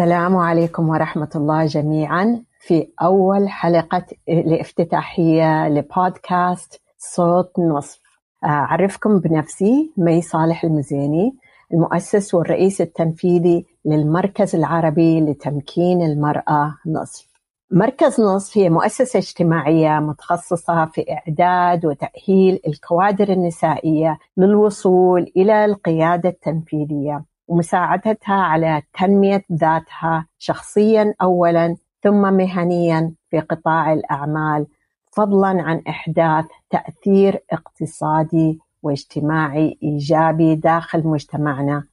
السلام عليكم ورحمة الله جميعا. في أول حلقة لافتتاحية لبودكاست صوت نصف. أعرفكم بنفسي مي صالح المزيني المؤسس والرئيس التنفيذي للمركز العربي لتمكين المرأة نصف. مركز نصف هي مؤسسة اجتماعية متخصصة في إعداد وتأهيل الكوادر النسائية للوصول إلى القيادة التنفيذية. ومساعدتها على تنمية ذاتها شخصيا أولا ثم مهنيا في قطاع الأعمال فضلا عن إحداث تأثير اقتصادي واجتماعي إيجابي داخل مجتمعنا.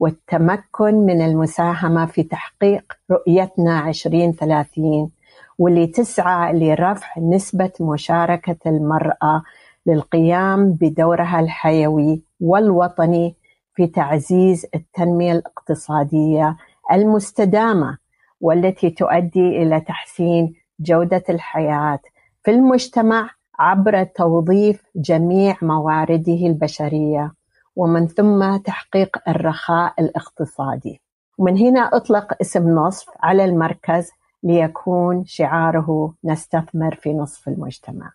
والتمكن من المساهمة في تحقيق رؤيتنا 2030 واللي تسعى لرفع نسبة مشاركة المرأة للقيام بدورها الحيوي والوطني في تعزيز التنمية الاقتصادية المستدامة والتي تؤدي إلى تحسين جودة الحياة في المجتمع عبر توظيف جميع موارده البشرية ومن ثم تحقيق الرخاء الاقتصادي. ومن هنا أطلق اسم نصف على المركز ليكون شعاره نستثمر في نصف المجتمع.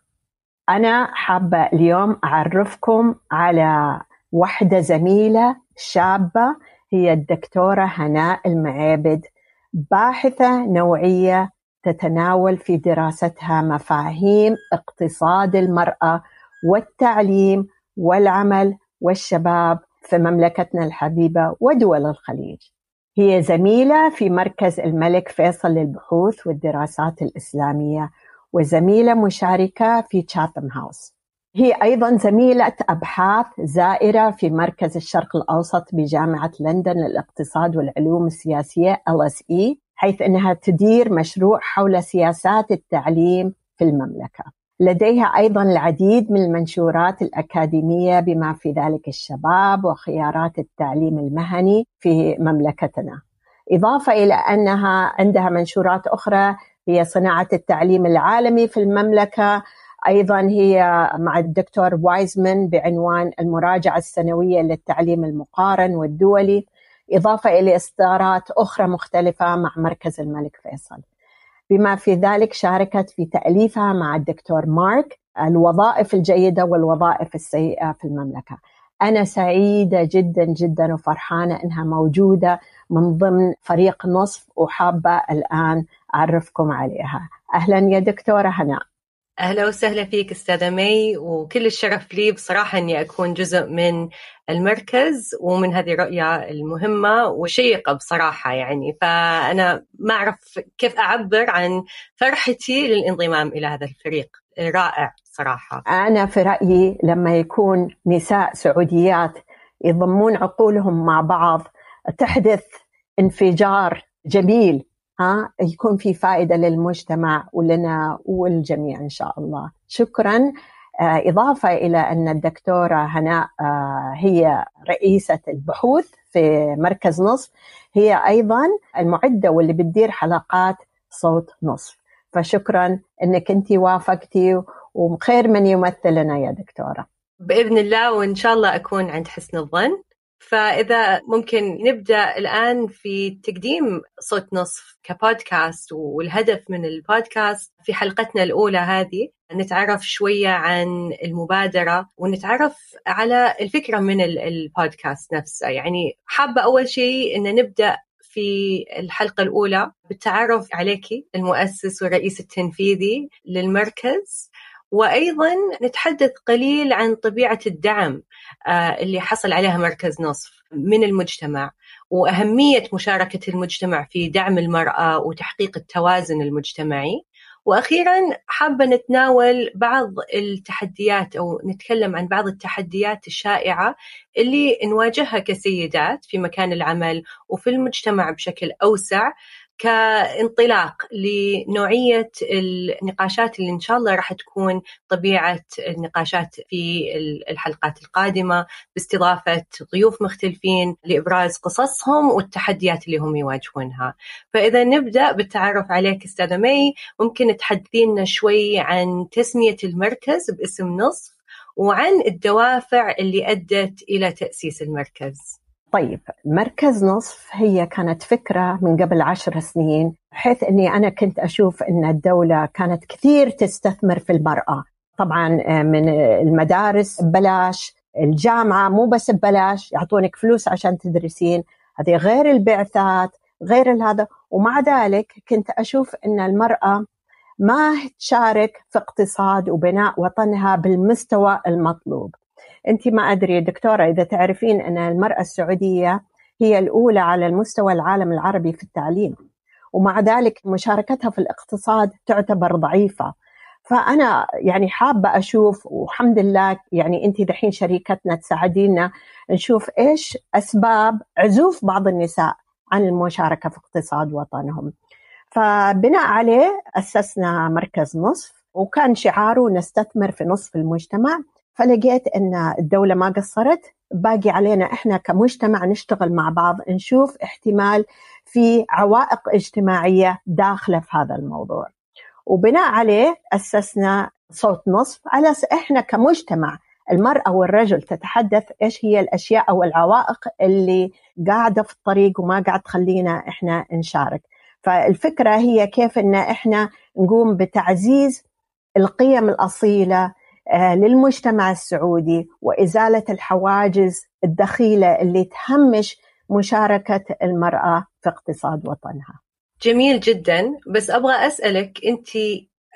أنا حابة اليوم أعرفكم على وحدة زميلة شابة هي الدكتورة هناء المعابد باحثة نوعية تتناول في دراستها مفاهيم اقتصاد المرأة والتعليم والعمل والشباب في مملكتنا الحبيبة ودول الخليج. هي زميلة في مركز الملك فيصل للبحوث والدراسات الإسلامية وزميلة مشاركة في تشاتم هاوس هي أيضا زميلة أبحاث زائرة في مركز الشرق الأوسط بجامعة لندن للاقتصاد والعلوم السياسية LSE حيث أنها تدير مشروع حول سياسات التعليم في المملكة. لديها أيضا العديد من المنشورات الأكاديمية بما في ذلك الشباب وخيارات التعليم المهني في مملكتنا. إضافة إلى أنها عندها منشورات أخرى هي صناعة التعليم العالمي في المملكة أيضا هي مع الدكتور وايزمان بعنوان المراجعة السنوية للتعليم المقارن والدولي إضافة إلى إصدارات أخرى مختلفة مع مركز الملك فيصل. بما في ذلك شاركت في تأليفها مع الدكتور مارك الوظائف الجيدة والوظائف السيئة في المملكة. أنا سعيدة جدا جدا وفرحانة إنها موجودة من ضمن فريق نصف وحابة الآن أعرفكم عليها. أهلا يا دكتورة هناء. أهلا وسهلا فيك أستاذة مي وكل الشرف لي بصراحة أني أكون جزء من المركز ومن هذه الرؤية المهمة وشيقة بصراحة يعني. فأنا ما أعرف كيف أعبر عن فرحتي للانضمام إلى هذا الفريق رائع صراحة أنا في رأيي لما يكون نساء سعوديات يضمون عقولهم مع بعض تحدث انفجار جميل ها يكون في فائدة للمجتمع ولنا والجميع إن شاء الله. شكرا. آه، إضافة إلى أن الدكتورة هناء آه، هي رئيسة البحوث في مركز نصف هي أيضا المعدة واللي بتدير حلقات صوت نصف. فشكرا أنك أنت وافقتي وخير من يمثلنا يا دكتورة. بإذن الله وإن شاء الله أكون عند حسن الظن. فإذا ممكن نبدأ الآن في تقديم صوت نصف كبودكاست والهدف من البودكاست في حلقتنا الأولى هذه نتعرف شوية عن المبادرة ونتعرف على الفكرة من البودكاست نفسه. يعني حابة أول شيء أن نبدأ في الحلقة الأولى بالتعرف عليك المؤسس والرئيس التنفيذي للمركز. وأيضا نتحدث قليل عن طبيعة الدعم آه، اللي حصل عليها مركز نصف من المجتمع وأهمية مشاركة المجتمع في دعم المرأة وتحقيق التوازن المجتمعي. وأخيرا حابة نتناول بعض التحديات أو نتكلم عن بعض التحديات الشائعة اللي نواجهها كسيدات في مكان العمل وفي المجتمع بشكل أوسع. كانطلاق لنوعية النقاشات اللي إن شاء الله راح تكون طبيعة النقاشات في الحلقات القادمة باستضافة ضيوف مختلفين لإبراز قصصهم والتحديات اللي هم يواجهونها. فإذا نبدأ بالتعرف عليك أستاذة مي ممكن تحدثينا شوي عن تسمية المركز باسم نصف وعن الدوافع اللي أدت إلى تأسيس المركز. طيب مركز نصف هي كانت فكرة من قبل عشر سنين بحيث أني أنا كنت أشوف أن الدولة كانت كثير تستثمر في المرأة. طبعا آه، من المدارس ببلاش الجامعة مو بس ببلاش يعطونك فلوس عشان تدرسين. هذه غير البعثات غير هذا. ومع ذلك كنت أشوف أن المرأة ما تشارك في اقتصاد وبناء وطنها بالمستوى المطلوب. أنت ما أدري دكتورة إذا تعرفين أن المرأة السعودية هي الأولى على المستوى العالم العربي في التعليم ومع ذلك مشاركتها في الاقتصاد تعتبر ضعيفة فأنا يعني حابة أشوف والحمد لله يعني أنت دحين شريكتنا تساعدينا نشوف إيش أسباب عزوف بعض النساء عن المشاركة في اقتصاد وطنهم. فبناء عليه أسسنا مركز نصف وكان شعاره نستثمر في نصف المجتمع فلقيت إن الدولة ما قصرت. باقي علينا إحنا كمجتمع نشتغل مع بعض نشوف احتمال في عوائق اجتماعية داخلة في هذا الموضوع. وبناء عليه أسسنا صوت نصف على إحنا كمجتمع المرأة والرجل تتحدث إيش هي الأشياء أو العوائق اللي قاعدة في الطريق وما قاعد تخلينا إحنا نشارك. فالفكرة هي كيف إن إحنا نقوم بتعزيز القيم الأصيلة للمجتمع السعودي وإزالة الحواجز الدخيلة اللي تهمش مشاركة المرأة في اقتصاد وطنها. جميل جدا بس أبغى أسألك أنت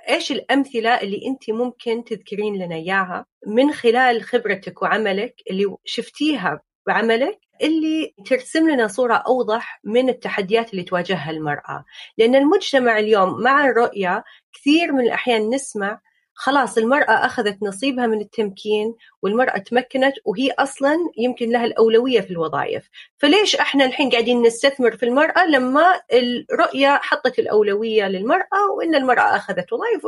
إيش الأمثلة اللي أنت ممكن تذكرين لنا إياها من خلال خبرتك وعملك اللي شفتيها بعملك اللي ترسم لنا صورة أوضح من التحديات اللي تواجهها المرأة لأن المجتمع اليوم مع الرؤية كثير من الأحيان نسمع خلاص المرأة أخذت نصيبها من التمكين والمرأة تمكنت وهي أصلا يمكن لها الأولوية في الوظائف. فليش إحنا الحين قاعدين نستثمر في المرأة لما الرؤية حطت الأولوية للمرأة وإن المرأة أخذت وظائف؟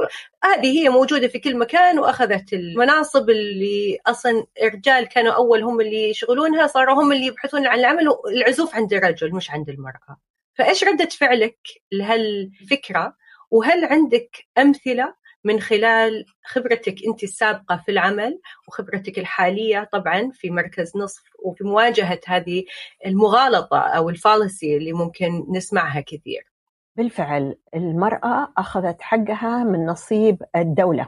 هذه هي موجودة في كل مكان وأخذت المناصب اللي أصلا الرجال كانوا أول هم اللي يشغلونها صاروا هم اللي يبحثون عن العمل العزوف عند الرجل مش عند المرأة. فإيش ردة فعلك لهالفكرة؟ وهل عندك أمثلة من خلال خبرتك أنت السابقة في العمل وخبرتك الحالية طبعا في مركز نصف وفي مواجهة هذه المغالطة أو الفالسي اللي ممكن نسمعها كثير. بالفعل المرأة أخذت حقها من نصيب الدولة.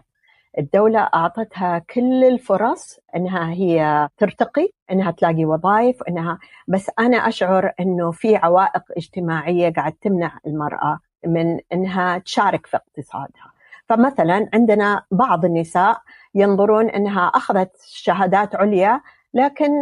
الدولة أعطتها كل الفرص أنها هي ترتقي أنها تلاقي وظائف أنها بس أنا أشعر أنه في عوائق اجتماعية قاعد تمنع المرأة من أنها تشارك في اقتصادها فمثلا عندنا بعض النساء ينظرون إنها أخذت شهادات عليا لكن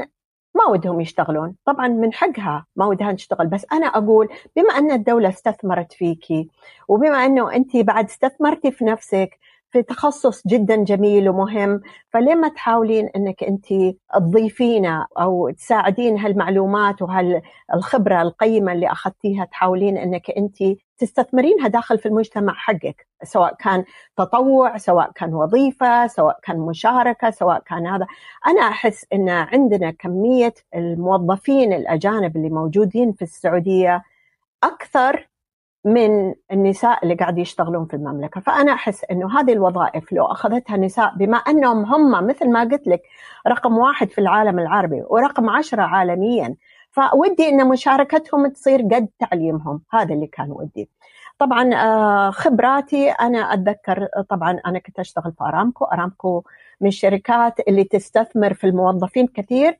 ما ودهم يشتغلون. طبعا من حقها ما ودها تشتغل. بس أنا أقول بما أن الدولة استثمرت فيكي وبما أنه انت بعد استثمرتي في نفسك في تخصص جدا جميل ومهم فليه ما تحاولين إنك أنت تضيفينا أو تساعدين هالمعلومات وهالخبرة القيمة اللي أخذتيها؟ تحاولين إنك أنت تستثمرينها داخل في المجتمع حقك سواء كان تطوع سواء كان وظيفة سواء كان مشاركة سواء كان هذا. أنا أحس إن عندنا كمية الموظفين الأجانب اللي موجودين في السعودية أكثر من النساء اللي قاعد يشتغلون في المملكة، فأنا أحس إنه هذه الوظائف لو أخذتها نساء بما أنهم هم مثل ما قلت لك رقم واحد في العالم العربي ورقم عشرة عالميا، فودي إن مشاركتهم تصير قد تعليمهم، هذا اللي كان ودي. طبعا آه، خبراتي أنا أتذكر طبعا أنا كنت أشتغل في أرامكو، أرامكو من الشركات اللي تستثمر في الموظفين كثير.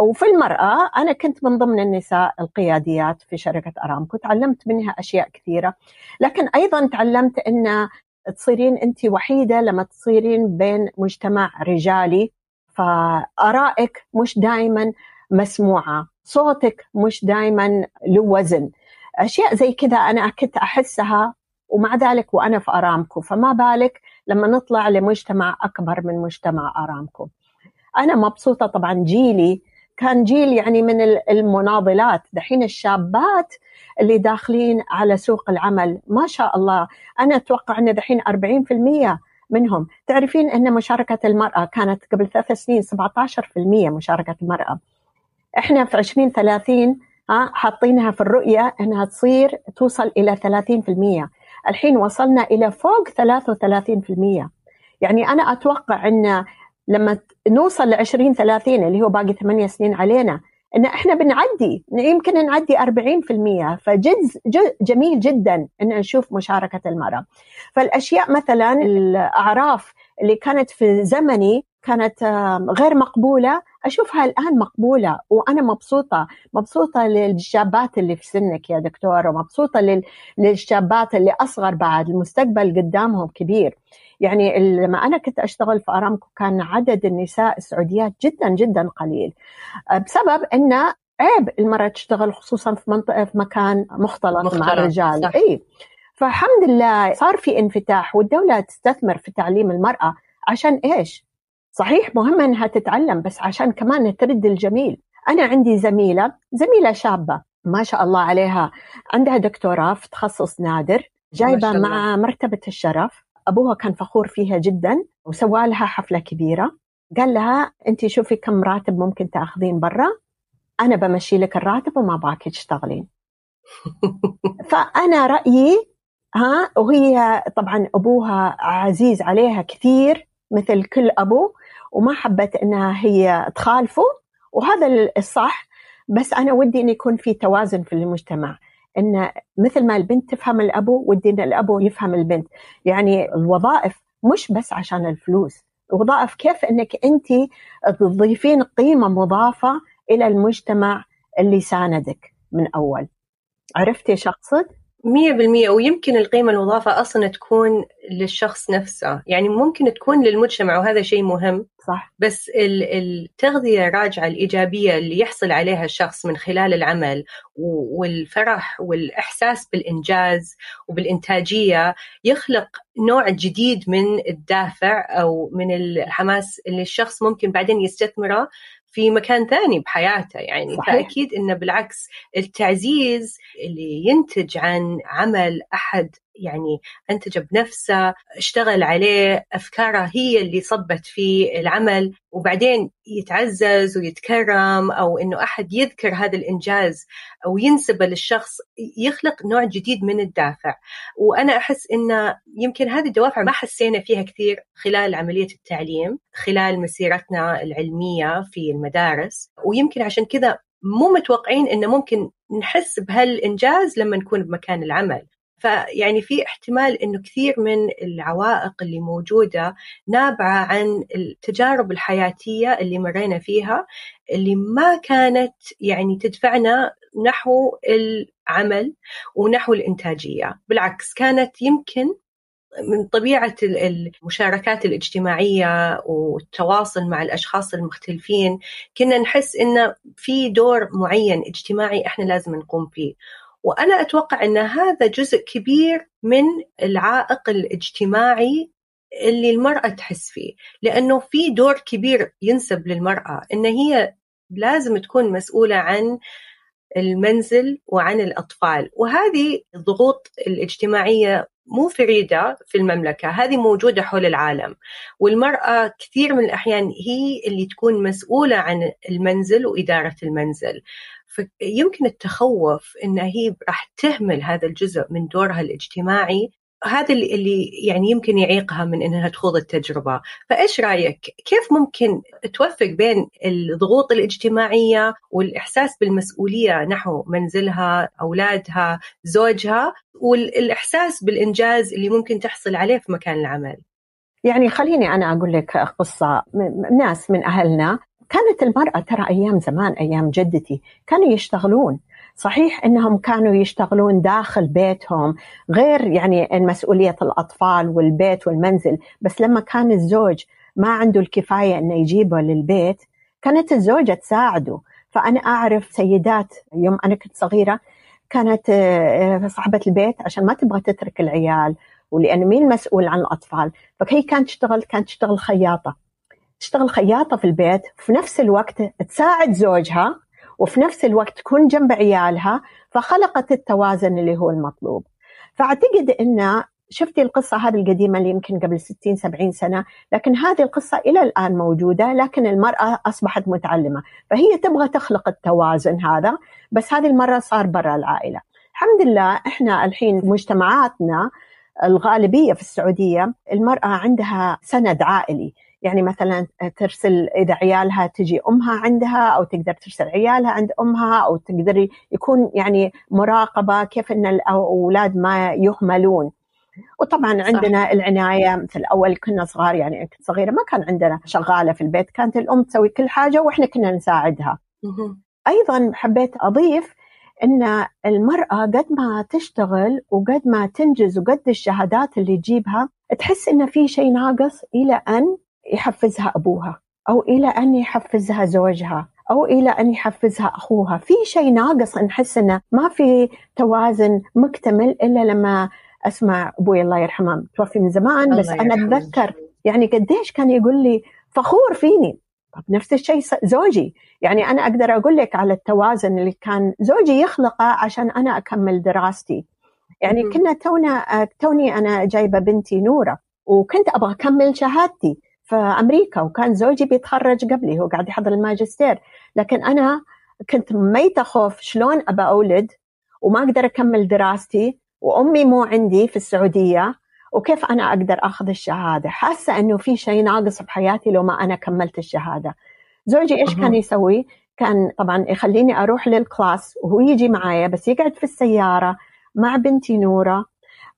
وفي المرأة أنا كنت من ضمن النساء القياديات في شركة أرامكو تعلمت منها أشياء كثيرة. لكن أيضا تعلمت أن تصيرين أنت وحيدة لما تصيرين بين مجتمع رجالي فآرائك مش دائما مسموعة صوتك مش دائما له وزن. أشياء زي كذا أنا كنت أحسها ومع ذلك وأنا في أرامكو. فما بالك لما نطلع لمجتمع أكبر من مجتمع أرامكو. أنا مبسوطة طبعا جيلي كان جيل يعني من المناضلات. دحين الشابات اللي داخلين على سوق العمل ما شاء الله. أنا أتوقع أن دحين 40% منهم. تعرفين أن مشاركة المرأة كانت قبل ثلاث سنين 17% مشاركة المرأة. إحنا في 2030 ها حاطينها في الرؤية أنها تصير توصل إلى 30% الحين وصلنا إلى فوق 33% يعني أنا أتوقع أن لما نوصل ل 20 30 اللي هو باقي ثمانية سنين علينا إن إحنا بنعدي يمكن نعدي 40% فجد جميل جدا إن نشوف مشاركة المراه فالأشياء مثلا الأعراف اللي كانت في زمني كانت غير مقبولة أشوفها الآن مقبولة وأنا مبسوطة. مبسوطة للشابات اللي في سنك يا دكتور ومبسوطة للشابات اللي أصغر بعد المستقبل قدامهم كبير. يعني لما أنا كنت أشتغل في أرامكو كان عدد النساء السعوديات جدا جدا قليل بسبب إن عيب المرأة تشتغل خصوصا في منطقة في مكان مختلط, مختلط. مع الرجال صح. اي فالحمد لله صار في انفتاح والدولة تستثمر في تعليم المرأة عشان إيش؟ صحيح مهم إنها تتعلم بس عشان كمان ترد الجميل أنا عندي زميلة زميلة شابة ما شاء الله عليها عندها دكتوراه في تخصص نادر جايبة مع مرتبة الشرف أبوها كان فخور فيها جدا وسوى لها حفلة كبيرة. قال لها أنت شوفي كم راتب ممكن تأخذين برا أنا بمشي لك الراتب وما باكي تشتغلين. فأنا رأيي ها وهي طبعا أبوها عزيز عليها كثير مثل كل أبو وما حبت إنها هي تخالفه وهذا الصح. بس أنا ودي إن يكون في توازن في المجتمع. إن مثل ما البنت تفهم الابو ودي ان الابو يفهم البنت. يعني الوظائف مش بس عشان الفلوس. الوظائف كيف إنك أنت تضيفين قيمة مضافة إلى المجتمع اللي ساندك من أول. عرفتي اقصد؟ مية بالمية ويمكن القيمة المضافة أصلا تكون للشخص نفسه. يعني ممكن تكون للمجتمع وهذا شيء مهم. صح. بس التغذية الراجعة الإيجابية اللي يحصل عليها الشخص من خلال العمل والفرح والإحساس بالإنجاز وبالإنتاجية يخلق نوع جديد من الدافع أو من الحماس اللي الشخص ممكن بعدين يستثمره في مكان ثاني بحياته يعني صحيح. فأكيد إنه بالعكس التعزيز اللي ينتج عن عمل أحد يعني أنتج بنفسه اشتغل عليه أفكاره هي اللي صبت في العمل وبعدين يتعزز ويتكرم أو أنه أحد يذكر هذا الإنجاز أو ينسبه للشخص يخلق نوع جديد من الدافع. وأنا أحس أنه يمكن هذه الدوافع ما حسينا فيها كثير خلال عملية التعليم خلال مسيرتنا العلمية في المدارس. ويمكن عشان كذا مو متوقعين انه ممكن نحس بهالإنجاز لما نكون بمكان العمل. فيعني في احتمال إنه كثير من العوائق اللي موجودة نابعة عن التجارب الحياتية اللي مرينا فيها اللي ما كانت يعني تدفعنا نحو العمل ونحو الإنتاجية، بالعكس كانت يمكن من طبيعة المشاركات الاجتماعية والتواصل مع الأشخاص المختلفين كنا نحس إنه في دور معين اجتماعي إحنا لازم نقوم فيه. وأنا أتوقع أن هذا جزء كبير من العائق الاجتماعي اللي المرأة تحس فيه لأنه في دور كبير ينسب للمرأة أن هي لازم تكون مسؤولة عن المنزل وعن الأطفال. وهذه الضغوط الاجتماعية مو فريدة في المملكة هذه موجودة حول العالم. والمرأة كثير من الأحيان هي اللي تكون مسؤولة عن المنزل وإدارة المنزل. فيمكن التخوف إن هي راح تهمل هذا الجزء من دورها الاجتماعي هذا اللي يعني يمكن يعيقها من إنها تخوض التجربة، فإيش رأيك؟ كيف ممكن توفق بين الضغوط الاجتماعية والإحساس بالمسؤولية نحو منزلها، أولادها، زوجها والإحساس بالإنجاز اللي ممكن تحصل عليه في مكان العمل؟ يعني خليني أنا أقول لك قصه ناس من أهلنا كانت المرأة ترى أيام زمان أيام جدتي كانوا يشتغلون. صحيح إنهم كانوا يشتغلون داخل بيتهم غير يعني مسؤولية الأطفال والبيت والمنزل. بس لما كان الزوج ما عنده الكفاية إنه يجيبه للبيت كانت الزوجة تساعده. فأنا أعرف سيدات يوم أنا كنت صغيرة كانت آه، صاحبة البيت عشان ما تبغى تترك العيال ولأن مين مسؤول عن الأطفال؟ فهي كانت تشتغل كانت تشتغل خياطة. تشتغل خياطة في البيت في نفس الوقت تساعد زوجها وفي نفس الوقت تكون جنب عيالها فخلقت التوازن اللي هو المطلوب. فأعتقد أن شفتي القصة هذه القديمة اللي يمكن قبل 60 70 سنة لكن هذه القصة إلى الآن موجودة لكن المرأة أصبحت متعلمة فهي تبغى تخلق التوازن هذا بس هذه المرة صار برا العائلة. الحمد لله إحنا الحين مجتمعاتنا الغالبية في السعودية المرأة عندها سند عائلي. يعني مثلا ترسل إذا عيالها تجي أمها عندها أو تقدر ترسل عيالها عند أمها أو تقدر يكون يعني مراقبة كيف إن الأولاد ما يهملون. وطبعا عندنا صح. العناية مثل اول كنا صغار يعني كنت صغيرة ما كان عندنا شغالة في البيت كانت الأم تسوي كل حاجة وإحنا كنا نساعدها. أيضا حبيت أضيف إن المرأة قد ما تشتغل وقد ما تنجز وقد الشهادات اللي تجيبها تحس إن في شيء ناقص إلى أن يحفزها أبوها أو إلى أن يحفزها زوجها أو إلى أن يحفزها أخوها. في شيء ناقص نحس إنه ما في توازن مكتمل إلا لما أسمع أبوي الله يرحمه. توفي من زمان بس أنا أتذكر يعني قديش كان يقول لي فخور فيني طب نفس الشيء زوجي. يعني أنا أقدر أقول لك على التوازن اللي كان زوجي يخلقه عشان أنا أكمل دراستي. يعني م- كنا تونا توني أنا جايبة بنتي نورة وكنت أبغى أكمل شهادتي. في أمريكا وكان زوجي بيتخرج قبلي هو قاعد يحضر الماجستير. لكن أنا كنت ميتة خوف شلون أبى أولد؟ وما أقدر أكمل دراستي وأمي مو عندي في السعودية. وكيف أنا أقدر أخذ الشهادة؟ حاسة إنه في شيء ناقص بحياتي لو ما أنا كملت الشهادة. زوجي إيش كان يسوي؟ كان طبعا يخليني أروح لل class وهو يجي معايا بس يقعد في السيارة مع بنتي نورة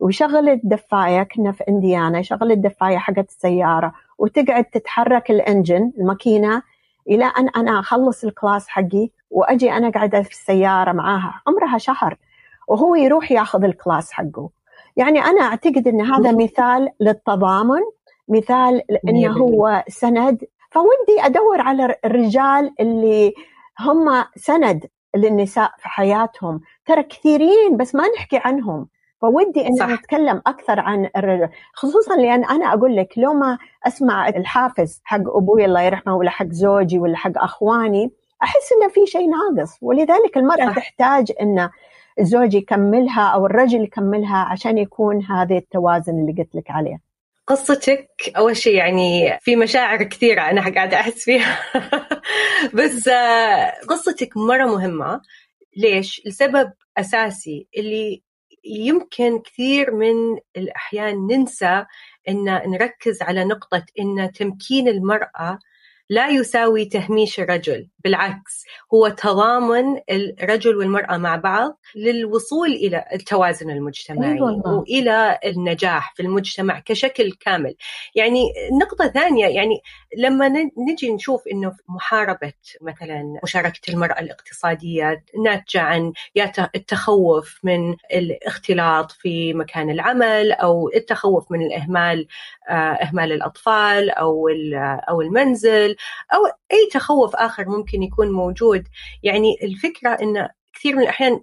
ويشغل الدفاية كنا في إنديانا يشغل الدفاية حقت السيارة. وتقعد تتحرك ال engine الماكينة إلى أن أنا أخلص ال class حقي وأجي أنا قاعدة في السيارة معاها عمرها شهر وهو يروح ياخذ ال class حقه. يعني أنا أعتقد إن هذا مثال للتضامن مثال انه هو سند. فودي أدور على الرجال اللي هم سند للنساء في حياتهم. ترى كثيرين بس ما نحكي عنهم. فودي ان صح. نتكلم أكثر عن الرجل خصوصا لأن أنا أقول لك لو ما أسمع الحافز حق أبوي الله يرحمه ولا حق زوجي ولا حق أخواني أحس إنه في شيء ناقص ولذلك المرأة صح. تحتاج إن الزوج يكملها أو الرجل يكملها عشان يكون هذا التوازن اللي قلت لك عليه قصتك أول شيء يعني في مشاعر كثيرة أنا قاعدة أحس فيها بس قصتك مرة مهمة ليش؟ لسبب أساسي اللي يمكن كثير من الأحيان ننسى إن نركز على نقطة إن تمكين المرأة لا يساوي تهميش الرجل بالعكس هو تضامن الرجل والمرأة مع بعض للوصول إلى التوازن المجتمعي أيوة وإلى النجاح في المجتمع كشكل كامل. يعني نقطة ثانية يعني لما نجي نشوف أنه محاربة مثلا مشاركة المرأة الاقتصادية ناتجة عن التخوف من الاختلاط في مكان العمل أو التخوف من الإهمال آه، إهمال الأطفال أو أو المنزل أو أي تخوف آخر ممكن يكون موجود. يعني الفكرة أن كثير من الأحيان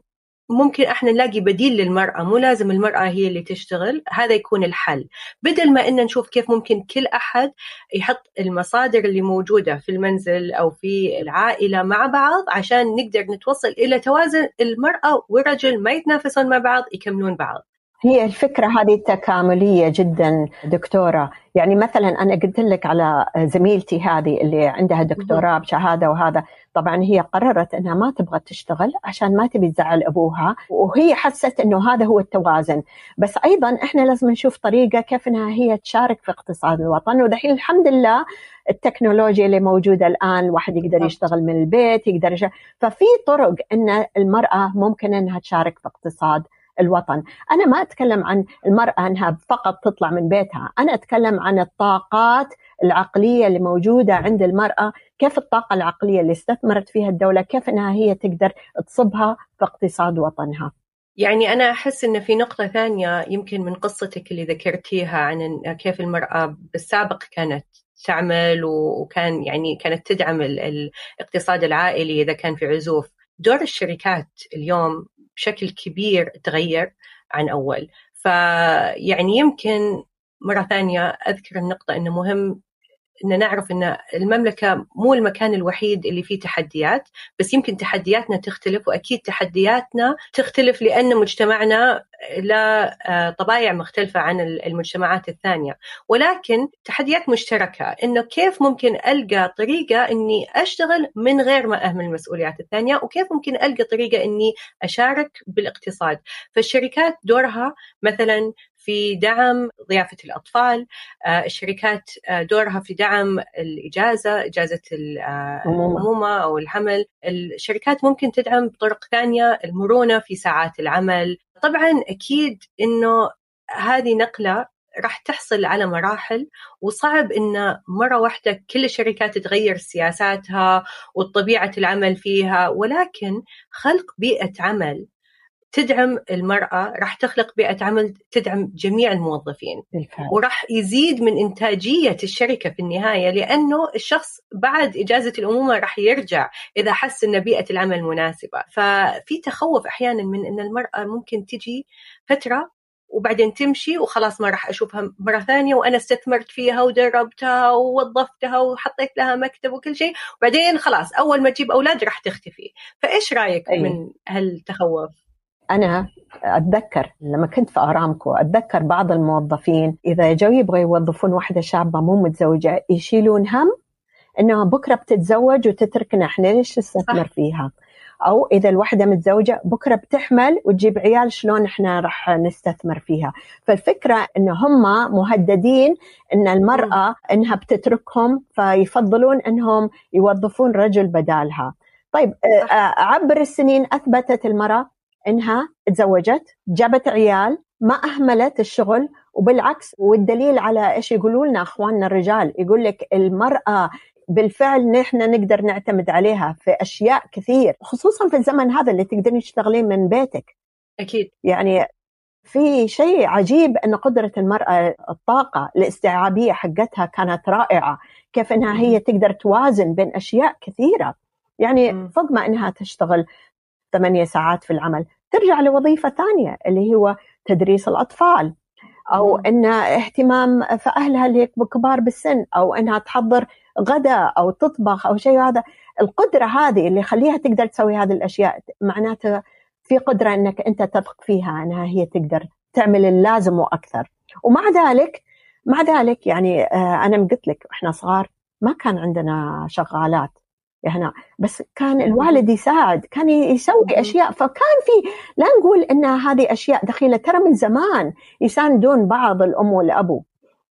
ممكن إحنا نلاقي بديل للمرأة مو لازم المرأة هي اللي تشتغل هذا يكون الحل. بدل ما إن نشوف كيف ممكن كل أحد يحط المصادر اللي موجودة في المنزل أو في العائلة مع بعض عشان نقدر نتوصل إلى توازن المرأة والرجل ما يتنافسون مع بعض يكملون بعض. هي الفكرة هذه تكاملية جدا دكتورة. يعني مثلا أنا قلت لك على زميلتي هذه اللي عندها دكتوراه بشهادة وهذا. طبعا هي قررت أنها ما تبغى تشتغل عشان ما تبي تزعل أبوها وهي حست أنه هذا هو التوازن. بس أيضا إحنا لازم نشوف طريقة كيف أنها هي تشارك في اقتصاد الوطن. ودحين الحمد لله التكنولوجيا اللي موجودة الآن الواحد يقدر يشتغل من البيت يقدر يشتغل ففي طرق أن المرأة ممكن أنها تشارك في اقتصاد الوطن. أنا ما أتكلم عن المرأة أنها فقط تطلع من بيتها. أنا أتكلم عن الطاقات العقلية اللي موجودة عند المرأة كيف الطاقة العقلية اللي استثمرت فيها الدولة كيف أنها هي تقدر تصبها في اقتصاد وطنها. يعني أنا أحس إن في نقطة ثانية يمكن من قصتك اللي ذكرتيها عن كيف المرأة بالسابق كانت تعمل وكان يعني كانت تدعم الاقتصاد العائلي إذا كان في عزوف. دور الشركات اليوم بشكل كبير تغير عن أول. فيعني يمكن مرة ثانية أذكر النقطة أنه مهم إن نعرف إن المملكة مو المكان الوحيد اللي فيه تحديات بس يمكن تحدياتنا تختلف وأكيد تحدياتنا تختلف لأن مجتمعنا لا آه، طبايع مختلفة عن المجتمعات الثانية. ولكن تحديات مشتركة إنه كيف ممكن ألقى طريقة إني أشتغل من غير ما أهمل المسؤوليات الثانية وكيف ممكن ألقى طريقة إني أشارك بالاقتصاد. فالشركات دورها مثلا في دعم ضيافة الأطفال. الشركات دورها في دعم الإجازة إجازة الأمومة أو الحمل. الشركات ممكن تدعم بطرق ثانية المرونة في ساعات العمل. طبعا أكيد أنه هذه نقلة راح تحصل على مراحل وصعب إن مرة واحدة كل الشركات تغير سياساتها وطبيعة العمل فيها. ولكن خلق بيئة عمل. تدعم المرأة راح تخلق بيئة عمل تدعم جميع الموظفين. بالفعل. وراح يزيد من إنتاجية الشركة في النهاية لأنه الشخص بعد إجازة الأمومة راح يرجع إذا حس أن بيئة العمل مناسبة. ففي تخوف أحيانا من أن المرأة ممكن تجي فترة وبعدين تمشي وخلاص ما راح أشوفها مرة ثانية وأنا استثمرت فيها ودربتها ووظفتها وحطيت لها مكتب وكل شيء. وبعدين خلاص أول ما تجيب أولاد راح تختفي. فإيش رأيك أيه. من هالتخوف؟ أنا أتذكر لما كنت في أرامكو أتذكر بعض الموظفين إذا جو يبغوا يوظفون واحدة شابة مو متزوجة يشيلون هم إنها بكرة بتتزوج وتتركنا إحنا ليش نستثمر فيها؟ أو إذا الوحده متزوجة بكرة بتحمل وتجيب عيال شلون إحنا راح نستثمر فيها؟ فالفكرة إن هم مهددين إن المرأة إنها بتتركهم فيفضلون إنهم يوظفون رجل بدالها. طيب آه، عبر السنين أثبتت المرأة إنها تزوجت جابت عيال ما أهملت الشغل وبالعكس والدليل على إيش يقولوا لنا أخواننا الرجال يقول لك المرأة بالفعل نحن نقدر نعتمد عليها في أشياء كثير خصوصا في الزمن هذا اللي تقدرين تشتغلين من بيتك. أكيد. يعني في شيء عجيب إن قدرة المرأة الطاقة الاستيعابية حقتها كانت رائعة كيف إنها هي تقدر توازن بين أشياء كثيرة. يعني فوق ما إنها تشتغل ثمانية ساعات في العمل ترجع لوظيفة ثانية اللي هو تدريس الأطفال أو أن اهتمام في أهلها اللي كبار بالسن أو أنها تحضر غداء أو تطبخ أو شيء هذا. القدرة هذه اللي يخليها تقدر تسوي هذه الأشياء معناته في قدرة أنك أنت تثق فيها أنها هي تقدر تعمل اللازم وأكثر. ومع ذلك مع ذلك يعني آه، أنا قلت لك إحنا صغار ما كان عندنا شغالات. هنا. بس كان الوالد يساعد كان يسوي أشياء. فكان في لا نقول إن هذه أشياء دخيلة ترى من زمان يساندون بعض الأم والأبو.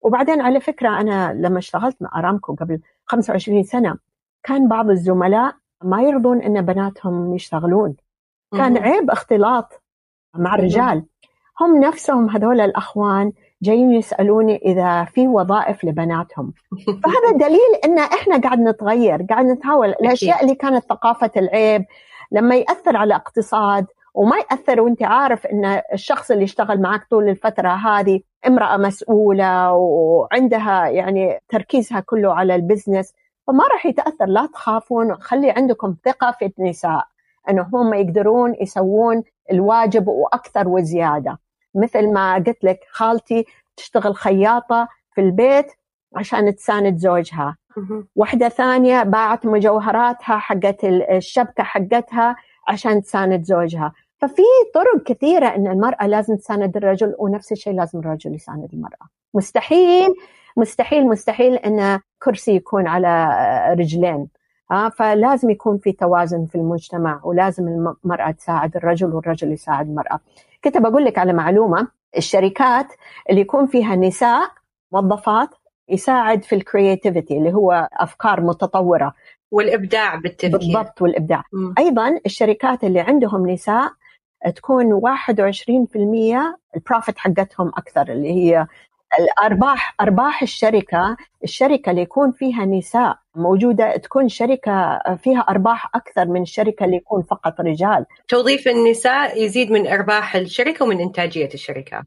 وبعدين على فكرة أنا لما اشتغلت مع أرامكو قبل 25 سنة كان بعض الزملاء ما يرضون إن بناتهم يشتغلون. كان عيب اختلاط مع الرجال. هم نفسهم هذول الأخوان جايين يسألوني إذا في وظائف لبناتهم. فهذا دليل إن إحنا قاعد نتغير قاعد نتحول الأشياء اللي كانت ثقافة العيب لما يأثر على اقتصاد وما يأثر وأنت عارف إن الشخص اللي اشتغل معك طول الفترة هذه امرأة مسؤولة وعندها يعني تركيزها كله على البزنس فما راح يتأثر. لا تخافون خلي عندكم ثقة في النساء انهم هم يقدرون يسوون الواجب وأكثر وزيادة. مثل ما قلت لك خالتي تشتغل خياطة في البيت عشان تساند زوجها. واحدة ثانية باعت مجوهراتها حقت الشبكة حقتها عشان تساند زوجها. ففي طرق كثيرة أن المرأة لازم تساند الرجل ونفس الشيء لازم الرجل يساند المرأة. مستحيل مستحيل مستحيل أن كرسي يكون على رجلين. ها فلازم يكون في توازن في المجتمع ولازم المرأة تساعد الرجل والرجل يساعد المرأة. كنت بقول لك على معلومة الشركات اللي يكون فيها نساء موظفات يساعد في ال creativity اللي هو أفكار متطورة. والإبداع بالتفكير. بالضبط والإبداع. م. أيضا الشركات اللي عندهم نساء تكون 21% البروفيت حقتهم أكثر اللي هي الأرباح أرباح الشركة الشركة اللي يكون فيها نساء موجودة تكون شركة فيها أرباح أكثر من الشركة اللي يكون فقط رجال. توظيف النساء يزيد من أرباح الشركة ومن إنتاجية الشركة.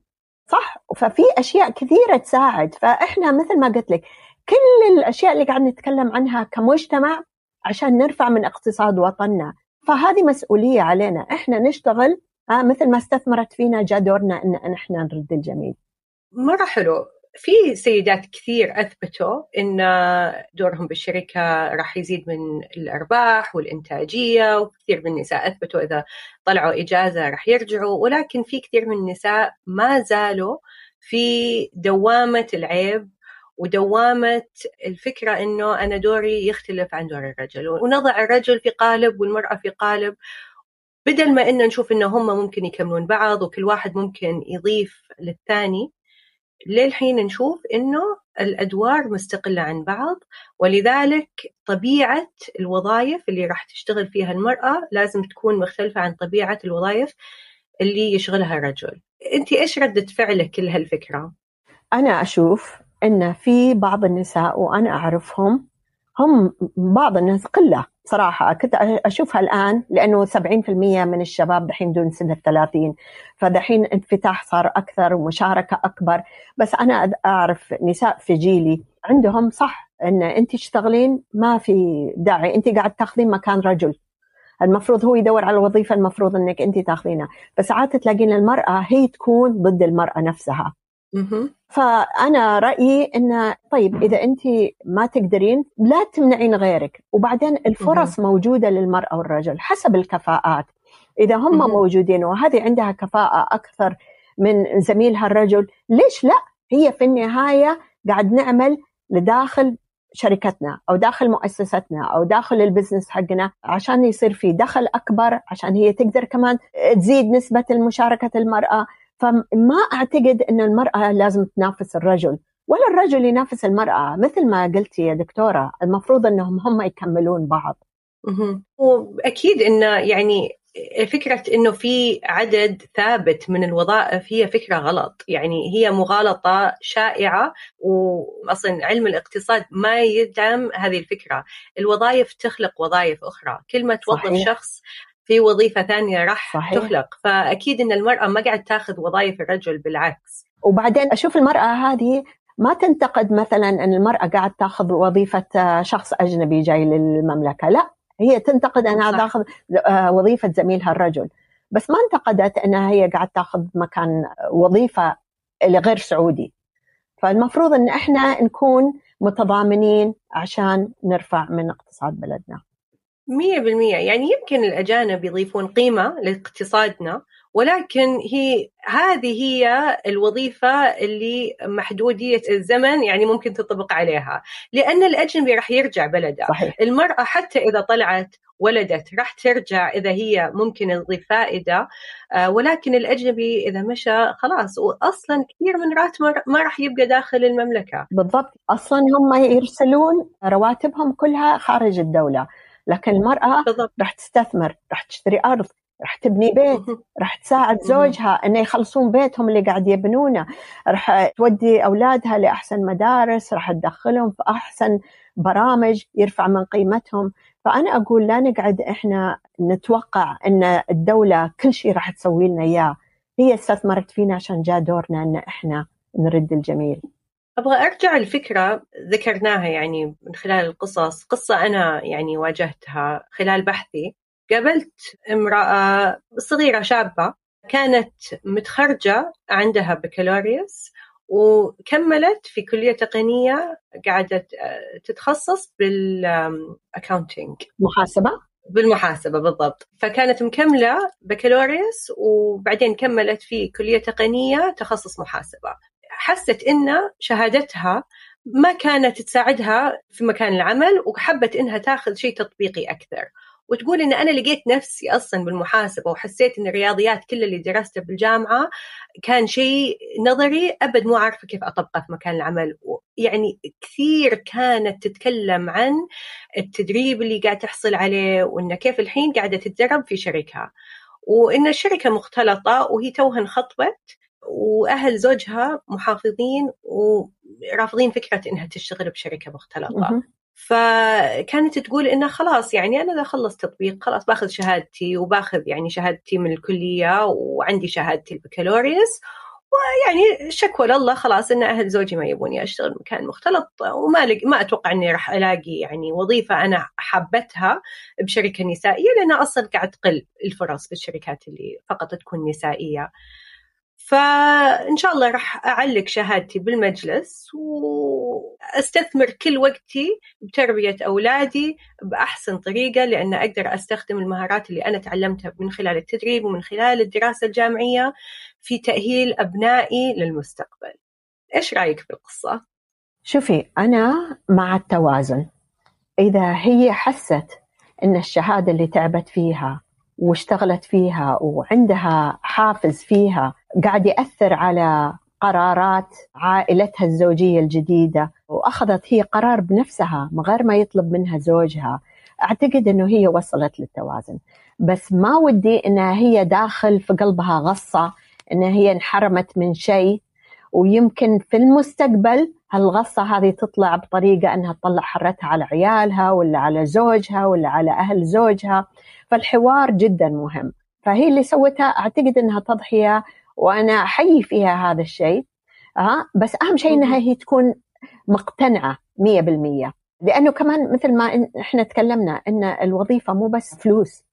صح. ففي أشياء كثيرة تساعد. فإحنا مثل ما قلت لك كل الأشياء اللي قاعد نتكلم عنها كمجتمع عشان نرفع من اقتصاد وطننا. فهذه مسؤولية علينا. إحنا نشتغل آه مثل ما استثمرت فينا جاء دورنا إن إحنا نرد الجميل مرة حلو. في سيدات كثير أثبتوا إن دورهم بالشركة راح يزيد من الأرباح والإنتاجية وكثير من النساء أثبتوا إذا طلعوا إجازة راح يرجعوا. ولكن في كثير من النساء ما زالوا في دوامة العيب ودوامة الفكرة إنه أنا دوري يختلف عن دور الرجل. ونضع الرجل في قالب والمرأة في قالب. بدل ما إن نشوف إنه هم ممكن يكملون بعض وكل واحد ممكن يضيف للثاني للحين نشوف إنه الأدوار مستقلة عن بعض ولذلك طبيعة الوظائف اللي راح تشتغل فيها المرأة لازم تكون مختلفة عن طبيعة الوظائف اللي يشغلها الرجل أنت إيش ردة فعلك لهالفكرة؟ أنا أشوف أن في بعض النساء وأنا أعرفهم هم بعض الناس قلة صراحة كنت أشوفها الآن لأنه 70% من الشباب دحين دون سن الثلاثين. فدحين انفتاح صار أكثر ومشاركة أكبر. بس أنا أعرف نساء في جيلي عندهم صح أن أنت تشتغلين ما في داعي. أنت قاعد تاخذين مكان رجل. المفروض هو يدور على الوظيفة المفروض أنك أنت تاخذينها. بس ساعات تلاقين المرأة هي تكون ضد المرأة نفسها. فأنا رأيي انه طيب إذا أنت ما تقدرين لا تمنعين غيرك. وبعدين الفرص موجودة للمرأة والرجل حسب الكفاءات. إذا هم موجودين وهذه عندها كفاءة أكثر من زميلها الرجل ليش لا؟ هي في النهاية قاعد نعمل لداخل شركتنا أو داخل مؤسستنا أو داخل البزنس حقنا عشان يصير في دخل أكبر عشان هي تقدر كمان تزيد نسبة مشاركه المرأة. فما أعتقد إن المرأة لازم تنافس الرجل ولا الرجل ينافس المرأة مثل ما قلتي يا دكتورة المفروض إنهم هم يكملون بعض. وأكيد انه يعني فكرة إنه في عدد ثابت من الوظائف هي فكرة غلط، يعني هي مغالطة شائعة واصلا علم الاقتصاد ما يدعم هذه الفكرة، الوظائف تخلق وظائف أخرى، كل ما توظف شخص في وظيفة ثانية راح صحيح. تخلق. فأكيد إن المرأة ما قاعد تاخذ وظائف الرجل بالعكس. وبعدين أشوف المرأة هذه ما تنتقد مثلا إن المرأة قاعد تاخذ وظيفة شخص أجنبي جاي للمملكة. لا هي تنتقد إنها تاخذ آه، وظيفة زميلها الرجل. بس ما انتقدت إنها هي قاعد تاخذ مكان وظيفة لغير سعودي. فالمفروض إن إحنا نكون متضامنين عشان نرفع من اقتصاد بلدنا. مية بالمية. يعني يمكن الأجانب يضيفون قيمة لاقتصادنا ولكن هي هذه هي الوظيفة اللي محدودية الزمن يعني ممكن تطبق عليها. لأن الأجنبي راح يرجع بلده. صحيح. المرأة حتى إذا طلعت ولدت راح ترجع إذا هي ممكن تضيف فائدة. آه ولكن الأجنبي إذا مشى خلاص وأصلا كثير من راتبه ما راح يبقى داخل المملكة. بالضبط. أصلا هم يرسلون رواتبهم كلها خارج الدولة. لكن المرأة راح تستثمر راح تشتري أرض راح تبني بيت راح تساعد زوجها إنه يخلصون بيتهم اللي قاعد يبنونه. راح تودي أولادها لأحسن مدارس راح تدخلهم في أحسن برامج يرفع من قيمتهم. فأنا أقول لا نقعد إحنا نتوقع إن الدولة كل شيء راح تسوي لنا إياه. هي استثمرت فينا عشان جاء دورنا إن إحنا نرد الجميل. أبغى أرجع لفكرة ذكرناها يعني من خلال القصص. قصة أنا يعني واجهتها خلال بحثي. قابلت امرأة صغيرة شابة كانت متخرجة عندها بكالوريوس وكملت في كلية تقنية قاعدة تتخصص بالأكاونتينج محاسبة؟ بالمحاسبة بالضبط. فكانت مكملة بكالوريوس وبعدين كملت في كلية تقنية تخصص محاسبة. حست إن شهادتها ما كانت تساعدها في مكان العمل وحبت إنها تاخذ شيء تطبيقي أكثر. وتقول إن أنا لقيت نفسي أصلا بالمحاسبة وحسيت إن الرياضيات كل اللي درسته بالجامعة كان شيء نظري أبد مو عارفة كيف أطبقه في مكان العمل. يعني كثير كانت تتكلم عن التدريب اللي قاعد تحصل عليه وإن كيف الحين قاعدة تتدرب في شركة. وإن الشركة مختلطة وهي توها انخطبت وأهل زوجها محافظين ورافضين فكرة إنها تشتغل بشركة مختلطة فكانت تقول إنه خلاص يعني أنا إذا خلصت تطبيق خلاص باخذ شهادتي وباخذ يعني شهادتي من الكلية وعندي شهادتي البكالوريوس ويعني شكوى لله خلاص إن أهل زوجي ما يبوني أشتغل مكان مختلط وما لق... ما أتوقع إني راح ألاقي يعني وظيفة أنا حابتها بشركة نسائية لأن أصلا قاعد تقل الفرص في الشركات اللي فقط تكون نسائية. فإن شاء الله راح أعلق شهادتي بالمجلس وأستثمر كل وقتي بتربية أولادي بأحسن طريقة لأن أقدر أستخدم المهارات اللي أنا تعلمتها من خلال التدريب ومن خلال الدراسة الجامعية في تأهيل أبنائي للمستقبل إيش رأيك في القصة؟ شوفي أنا مع التوازن إذا هي حست أن الشهادة اللي تعبت فيها واشتغلت فيها وعندها حافز فيها قاعد يأثر على قرارات عائلتها الزوجية الجديدة. وأخذت هي قرار بنفسها من غير ما يطلب منها زوجها. أعتقد أنه هي وصلت للتوازن. بس ما ودي أنها هي داخل في قلبها غصة أنها هي انحرمت من شيء. ويمكن في المستقبل هالغصة هذه تطلع بطريقة أنها تطلع حرتها على عيالها ولا على زوجها ولا على أهل زوجها. فالحوار جدا مهم. فهي اللي سوتها أعتقد أنها تضحية وأنا أحيي فيها هذا الشيء ها بس أهم شيء أنها هي تكون مية بالمية. لأنه كمان مثل ما إحنا تكلمنا أن الوظيفة مو بس فلوس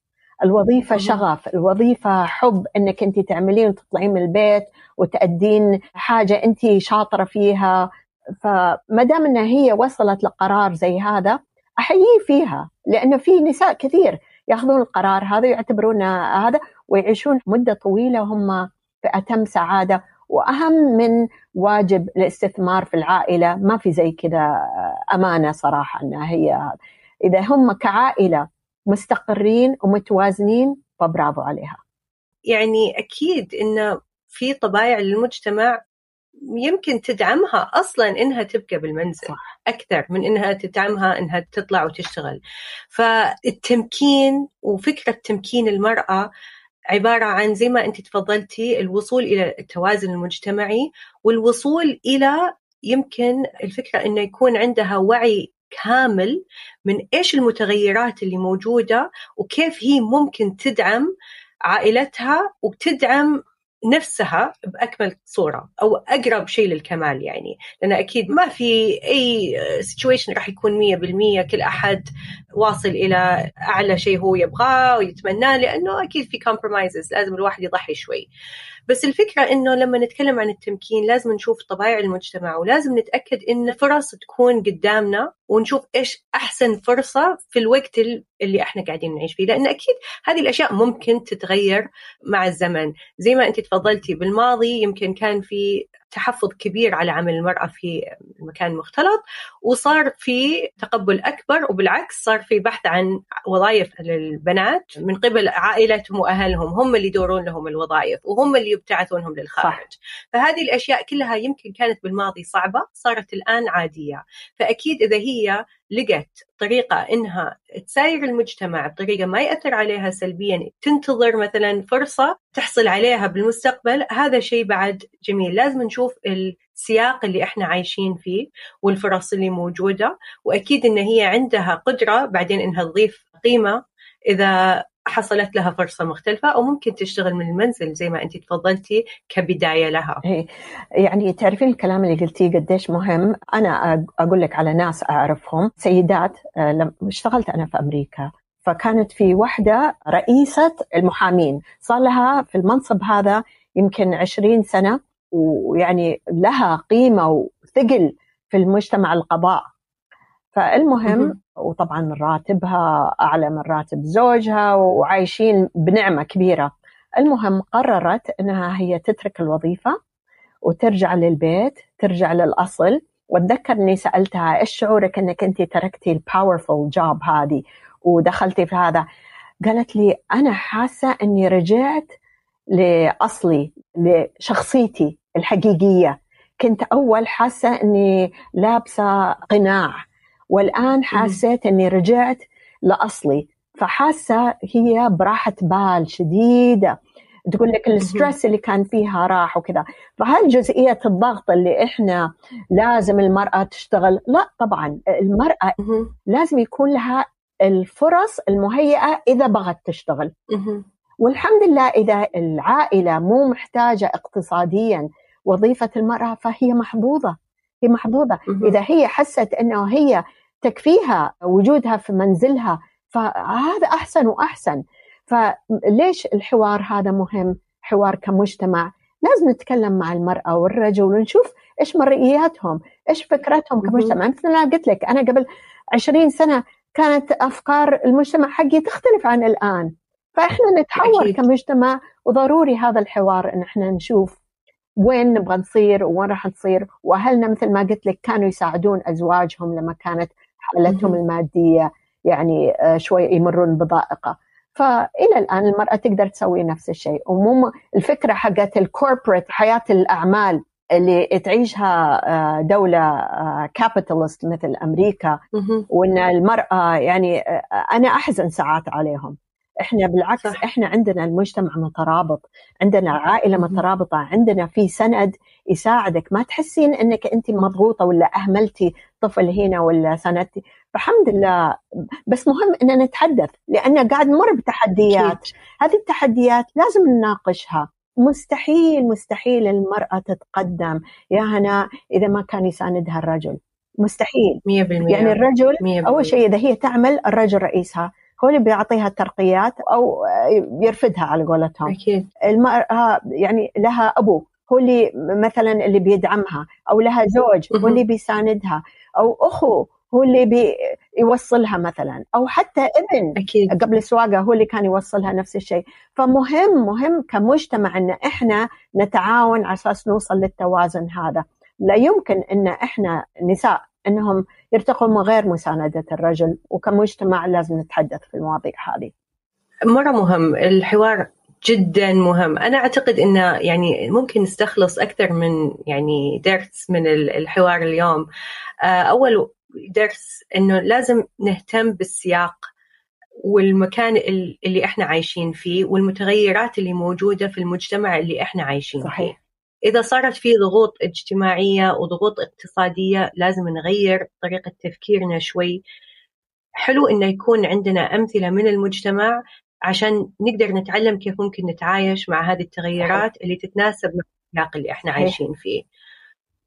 الوظيفة شغف الوظيفة حب أنك أنت تعملين وتطلعين من البيت وتأدين حاجة أنت شاطرة فيها. فما دام أنها هي وصلت لقرار زي هذا أحييه فيها لأنه في نساء كثير يأخذون القرار هذا ويعتبرون هذا ويعيشون مدة طويلة وهم في أتم سعادة. وأهم من واجب الاستثمار في العائلة ما في زي كذا أمانة صراحة أنها هي إذا هم كعائلة مستقرين ومتوازنين فبرافو عليها. يعني أكيد إن في طبايع للمجتمع يمكن تدعمها أصلا إنها تبقى بالمنزل صح. أكثر من إنها تدعمها إنها تطلع وتشتغل. فالتمكين وفكرة تمكين المرأة عبارة عن زي ما انت تفضلتي الوصول إلى التوازن المجتمعي والوصول إلى يمكن الفكرة إنه يكون عندها وعي كامل من إيش المتغيرات اللي موجودة وكيف هي ممكن تدعم عائلتها وتدعم نفسها بأكمل صورة أو أقرب شيء للكمال يعني. لأن أكيد ما في أي سيتويشن راح يكون 100% كل أحد واصل إلى أعلى شيء هو يبغاه ويتمناه لأنه أكيد في كومبرومايزز لازم الواحد يضحي شوي. بس الفكرة إنه لما نتكلم عن التمكين لازم نشوف طبائع المجتمع ولازم نتأكد إن فرص تكون قدامنا ونشوف إيش أحسن فرصة في الوقت اللي إحنا قاعدين نعيش فيه. لأن أكيد هذه الأشياء ممكن تتغير مع الزمن. زي ما أنت تفضلتي بالماضي يمكن كان في تحفظ كبير على عمل المرأة في مكان مختلط وصار في تقبل أكبر وبالعكس صار في بحث عن وظائف للبنات من قبل عائلتهم وأهلهم هم اللي يدورون لهم الوظائف وهم اللي يبتعثونهم للخارج صح. فهذه الأشياء كلها يمكن كانت بالماضي صعبة صارت الآن عادية فأكيد إذا هي لقت طريقة إنها تساير المجتمع بطريقة ما يأثر عليها سلبيا تنتظر مثلا فرصة تحصل عليها بالمستقبل هذا شيء بعد جميل. لازم نشوف السياق اللي إحنا عايشين فيه والفرص اللي موجودة وأكيد إن هي عندها قدرة بعدين إنها تضيف قيمة. إذا حصلت لها فرصة مختلفة أو ممكن تشتغل من المنزل زي ما أنت تفضلتي كبداية لها. إيه، يعني تعرفين الكلام اللي قلتيه قديش مهم؟ أنا أقول لك على ناس أعرفهم. سيدات آه، لما اشتغلت أنا في أمريكا فكانت في واحدة رئيسة المحامين. صار لها في المنصب هذا يمكن عشرين سنة ويعني لها قيمة وثقل في المجتمع القضاء. فالمهم وطبعا راتبها أعلى من راتب زوجها وعايشين بنعمة كبيرة. المهم قررت إنها هي تترك الوظيفة وترجع للبيت ترجع للأصل. وأتذكر إني سألتها إيش شعورك إنك أنت تركتي الباورفul جوب هذه ودخلتي في هذا؟ قالت لي أنا حاسة إني رجعت لأصلي لشخصيتي الحقيقية. كنت أول حاسة إني لابسة قناع. والآن حسيت أني رجعت لأصلي. فحاسة هي براحة بال شديدة. تقول لك الستريس اللي كان فيها راح وكذا. فهل جزئية الضغط اللي إحنا لازم المرأة تشتغل؟ لا طبعا. المرأة لازم يكون لها الفرص المهيئة إذا بغت تشتغل. والحمد لله إذا العائلة مو محتاجة اقتصاديا وظيفة المرأة فهي محظوظة هي محظوظة إذا هي حست أنه هي تكفيها وجودها في منزلها فهذا أحسن وأحسن. فليش الحوار هذا مهم؟ حوار كمجتمع. لازم نتكلم مع المرأة والرجل ونشوف إيش مرئياتهم إيش فكرتهم كمجتمع. مثل ما قلت لك أنا قبل عشرين سنة كانت أفكار المجتمع حقي تختلف عن الآن. فإحنا نتحول أكيد. كمجتمع وضروري هذا الحوار إن إحنا نشوف وين نبغى نصير وين راح نصير. وأهلنا مثل ما قلت لك كانوا يساعدون أزواجهم لما كانت حالتهم المادية يعني آه، شوي يمرون بضائقة. فإلى الآن المرأة تقدر تسوي نفس الشيء. ومو الفكرة حقت الكوربريت حياة الأعمال اللي تعيشها آه، دولة كابيتالست مثل أمريكا وأن المرأة يعني أنا أحزن ساعات عليهم. إحنا بالعكس صح. إحنا عندنا المجتمع مترابط عندنا عائلة مترابطة عندنا في سند يساعدك. ما تحسين إنك أنت مضغوطة ولا أهملتي طفل هنا ولا سندتي. فالحمد لله. بس مهم ان نتحدث لأن قاعد نمر بتحديات. هذه التحديات لازم نناقشها. مستحيل مستحيل المرأة تتقدم. يا هنا إذا ما كان يساندها الرجل. مستحيل. 100% يعني الرجل 100%. أول شيء إذا هي تعمل الرجل رئيسها. هو اللي بيعطيها الترقيات أو يرفدها على قولتهم. أكيد. المرأة يعني لها أبو هو اللي مثلا اللي بيدعمها أو لها زوج هو اللي بيساندها أو أخو هو اللي بيوصلها مثلا أو حتى ابن أكيد. قبل السواقة هو اللي كان يوصلها نفس الشيء. فمهم مهم كمجتمع إن إحنا نتعاون على أساس نوصل للتوازن هذا. لا يمكن إن إحنا نساء إنهم يرتقوا من غير مساندة الرجل وكمجتمع لازم نتحدث في المواضيع هذه مرة مهم الحوار جدا مهم أنا أعتقد أنه يعني ممكن نستخلص أكثر من يعني درس من الحوار اليوم آه، أول درس أنه لازم نهتم بالسياق والمكان اللي إحنا عايشين فيه والمتغيرات اللي موجودة في المجتمع اللي إحنا عايشين صحيح. فيه. إذا صارت في ضغوط اجتماعية وضغوط اقتصادية لازم نغير طريقة تفكيرنا شوي. حلو إنه يكون عندنا أمثلة من المجتمع عشان نقدر نتعلم كيف ممكن نتعايش مع هذه التغيرات اللي تتناسب مع السياق اللي إحنا عايشين فيه.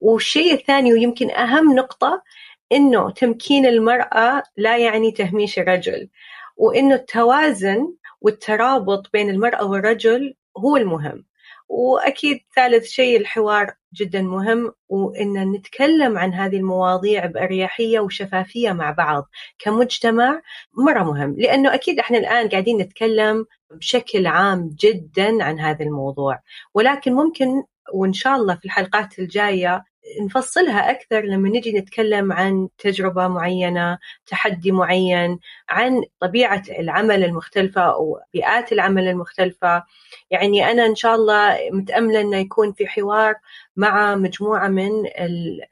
والشيء الثاني ويمكن أهم نقطة إنه تمكين المرأة لا يعني تهميش الرجل وإنه التوازن والترابط بين المرأة والرجل هو المهم. وأكيد ثالث شيء الحوار جدا مهم وإن نتكلم عن هذه المواضيع بأريحية وشفافية مع بعض كمجتمع مرة مهم لأنه أكيد إحنا الآن قاعدين نتكلم بشكل عام جدا عن هذا الموضوع. ولكن ممكن وإن شاء الله في الحلقات الجاية نفصلها أكثر لما نجي نتكلم عن تجربة معينة تحدي معين عن طبيعة العمل المختلفة أو بيئات العمل المختلفة يعني أنا إن شاء الله متأملة أنه يكون في حوار مع مجموعة من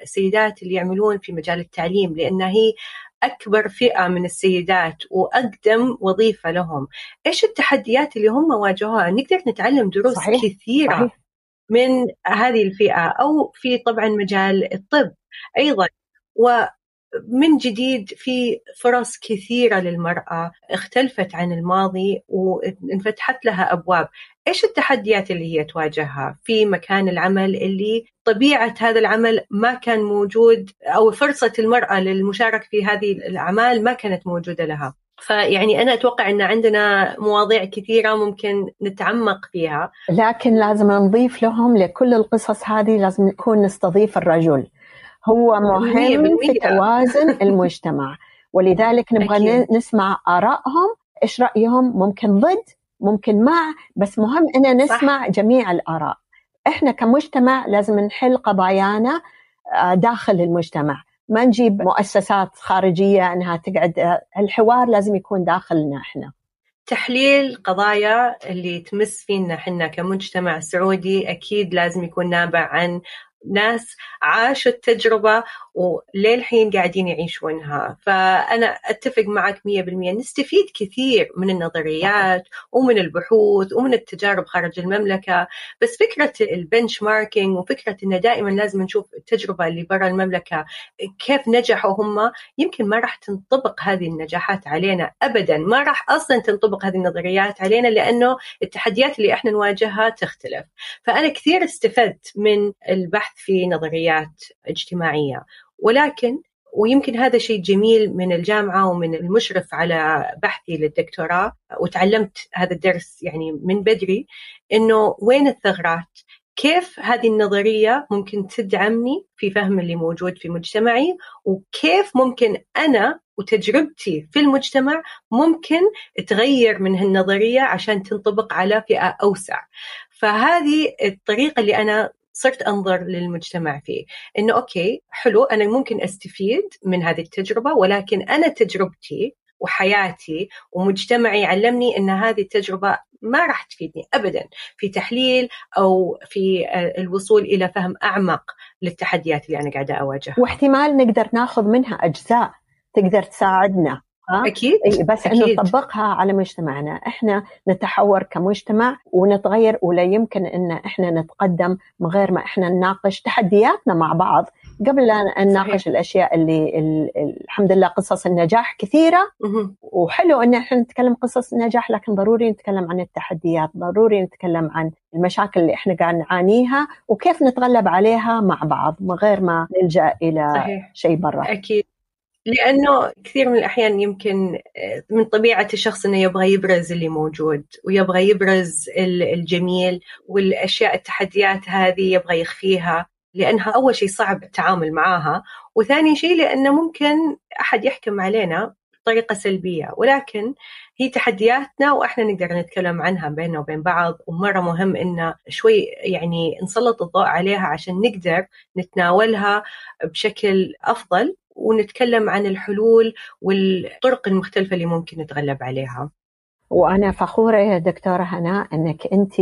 السيدات اللي يعملون في مجال التعليم لأن هي أكبر فئة من السيدات وأقدم وظيفة لهم إيش التحديات اللي هم واجهوها نقدر نتعلم دروس صحيح. كثيرة صحيح. من هذه الفئة أو في طبعا مجال الطب أيضا. ومن جديد في فرص كثيرة للمرأة اختلفت عن الماضي وانفتحت لها أبواب. إيش التحديات اللي هي تواجهها في مكان العمل اللي طبيعة هذا العمل ما كان موجود أو فرصة المرأة للمشاركة في هذه الأعمال ما كانت موجودة لها؟ فيعني أنا أتوقع أن عندنا مواضيع كثيرة ممكن نتعمق فيها. لكن لازم نضيف لهم لكل القصص هذه لازم نكون نستضيف الرجل. هو مهم في توازن المجتمع. ولذلك نبغى أكيد. نسمع آرائهم إيش رأيهم؟ ممكن ضد ممكن مع بس مهم أن نسمع صح. جميع الآراء. إحنا كمجتمع لازم نحل قضايانا آه، داخل المجتمع. ما نجيب مؤسسات خارجية إنها تقعد الحوار لازم يكون داخلنا إحنا. تحليل قضايا اللي تمس فينا إحنا كمجتمع سعودي أكيد لازم يكون نابع عن ناس عاشوا التجربة وللحين قاعدين يعيشونها. فأنا أتفق معك 100% نستفيد كثير من النظريات ومن البحوث ومن التجارب خارج المملكة. بس فكرة البنش ماركينج وفكرة أنه دائما لازم نشوف التجربة اللي برا المملكة كيف نجحوا هم؟ يمكن ما راح تنطبق هذه النجاحات علينا أبدا. ما راح أصلا تنطبق هذه النظريات علينا لأنه التحديات اللي إحنا نواجهها تختلف. فأنا كثير استفدت من البحث في نظريات اجتماعية. ولكن ويمكن هذا شيء جميل من الجامعة ومن المشرف على بحثي للدكتوراه وتعلمت هذا الدرس يعني من بدري إنه وين الثغرات؟ كيف هذه النظرية ممكن تدعمني في فهم اللي موجود في مجتمعي؟ وكيف ممكن أنا وتجربتي في المجتمع ممكن تغير من هالنظرية عشان تنطبق على فئة أوسع؟ فهذه الطريقة اللي أنا صرت أنظر للمجتمع فيه إنه أوكي حلو أنا ممكن أستفيد من هذه التجربة ولكن أنا تجربتي وحياتي ومجتمعي علمني إن هذه التجربة ما راح تفيدني ابدا في تحليل أو في الوصول إلى فهم أعمق للتحديات اللي أنا قاعدة أواجهها. واحتمال نقدر ناخذ منها أجزاء تقدر تساعدنا أكيد أي بس أكيد. انه نطبقها على مجتمعنا. إحنا نتحور كمجتمع ونتغير ولا يمكن إن إحنا نتقدم من غير ما إحنا نناقش تحدياتنا مع بعض. قبل لا نناقش الأشياء اللي الحمد لله قصص النجاح كثيرة. وحلو إن إحنا نتكلم قصص النجاح لكن ضروري نتكلم عن التحديات ضروري نتكلم عن المشاكل اللي إحنا قاعد نعانيها وكيف نتغلب عليها مع بعض من غير ما نلجأ إلى صحيح. شيء برا. أكيد. لأنه كثير من الأحيان يمكن آه، من طبيعة الشخص إنه يبغى يبرز اللي موجود ويبغى يبرز الجميل والأشياء التحديات هذه يبغى يخفيها لأنها أول شيء صعب التعامل معاها. وثاني شيء لأنه ممكن أحد يحكم علينا بطريقة سلبية ولكن هي تحدياتنا وإحنا نقدر نتكلم عنها بيننا وبين بعض. ومرة مهم إن شوي يعني نسلط الضوء عليها عشان نقدر نتناولها بشكل أفضل. ونتكلم عن الحلول والطرق المختلفة اللي ممكن نتغلب عليها. وأنا فخورة يا دكتورة هناء أنك أنت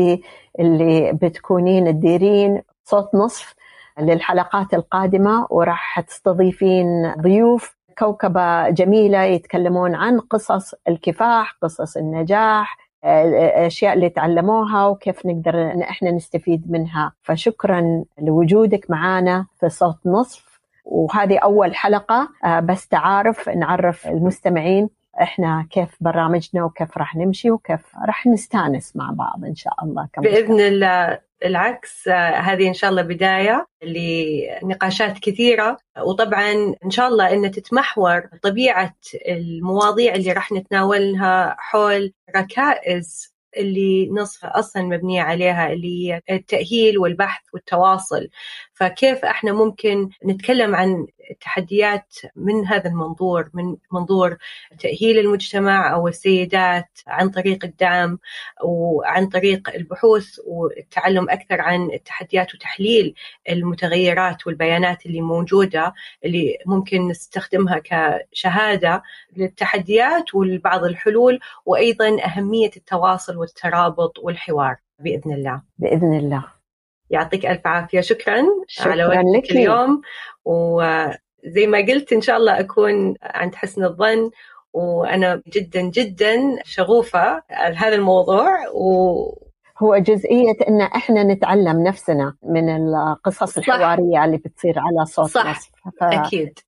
اللي بتكونين تديرين صوت نصف للحلقات القادمة وراح تستضيفين ضيوف كوكبة جميلة يتكلمون عن قصص الكفاح قصص النجاح الاشياء اللي تعلموها وكيف نقدر إن إحنا نستفيد منها. فشكرا لوجودك معنا في صوت نصف. وهذه أول حلقة. آه، بس تعارف نعرف المستمعين إحنا كيف برامجنا وكيف راح نمشي وكيف راح نستانس مع بعض إن شاء الله كمشتغل. بإذن الله. العكس آه، هذه إن شاء الله بداية لنقاشات كثيرة. وطبعا إن شاء الله ان تتمحور طبيعة المواضيع اللي راح نتناولها حول ركائز اللي نصف أصلا مبنية عليها اللي هي التأهيل والبحث والتواصل. فكيف إحنا ممكن نتكلم عن التحديات من هذا المنظور من منظور تأهيل المجتمع أو السيدات عن طريق الدعم وعن طريق البحوث والتعلم أكثر عن التحديات وتحليل المتغيرات والبيانات اللي موجودة اللي ممكن نستخدمها كشهادة للتحديات ولبعض الحلول وأيضا أهمية التواصل والترابط والحوار بإذن الله. بإذن الله. يعطيك ألف عافية. شكرا, شكرا على وقتك اليوم. وزي ما قلت إن شاء الله أكون عند حسن الظن. وأنا جدا جدا شغوفة هذا الموضوع. و هو جزئية إن إحنا نتعلم نفسنا من القصص صح. الحوارية اللي بتصير على صوت صح. ف... أكيد.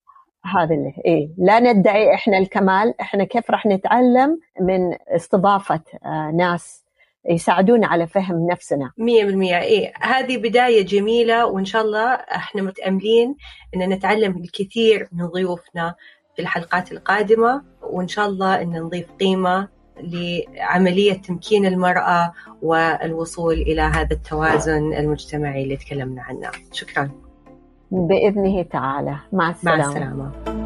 هذا اللي إيه. لا ندعي إحنا الكمال. إحنا كيف راح نتعلم من استضافة آه، ناس يساعدونا على فهم نفسنا. 100% إيه هذه بداية جميلة وإن شاء الله إحنا متأملين أن نتعلم الكثير من ضيوفنا في الحلقات القادمة وإن شاء الله أن نضيف قيمة لعملية تمكين المرأة والوصول إلى هذا التوازن المجتمعي اللي تكلمنا عنه. شكرا. بإذنه تعالى. مع السلامة. مع السلامة.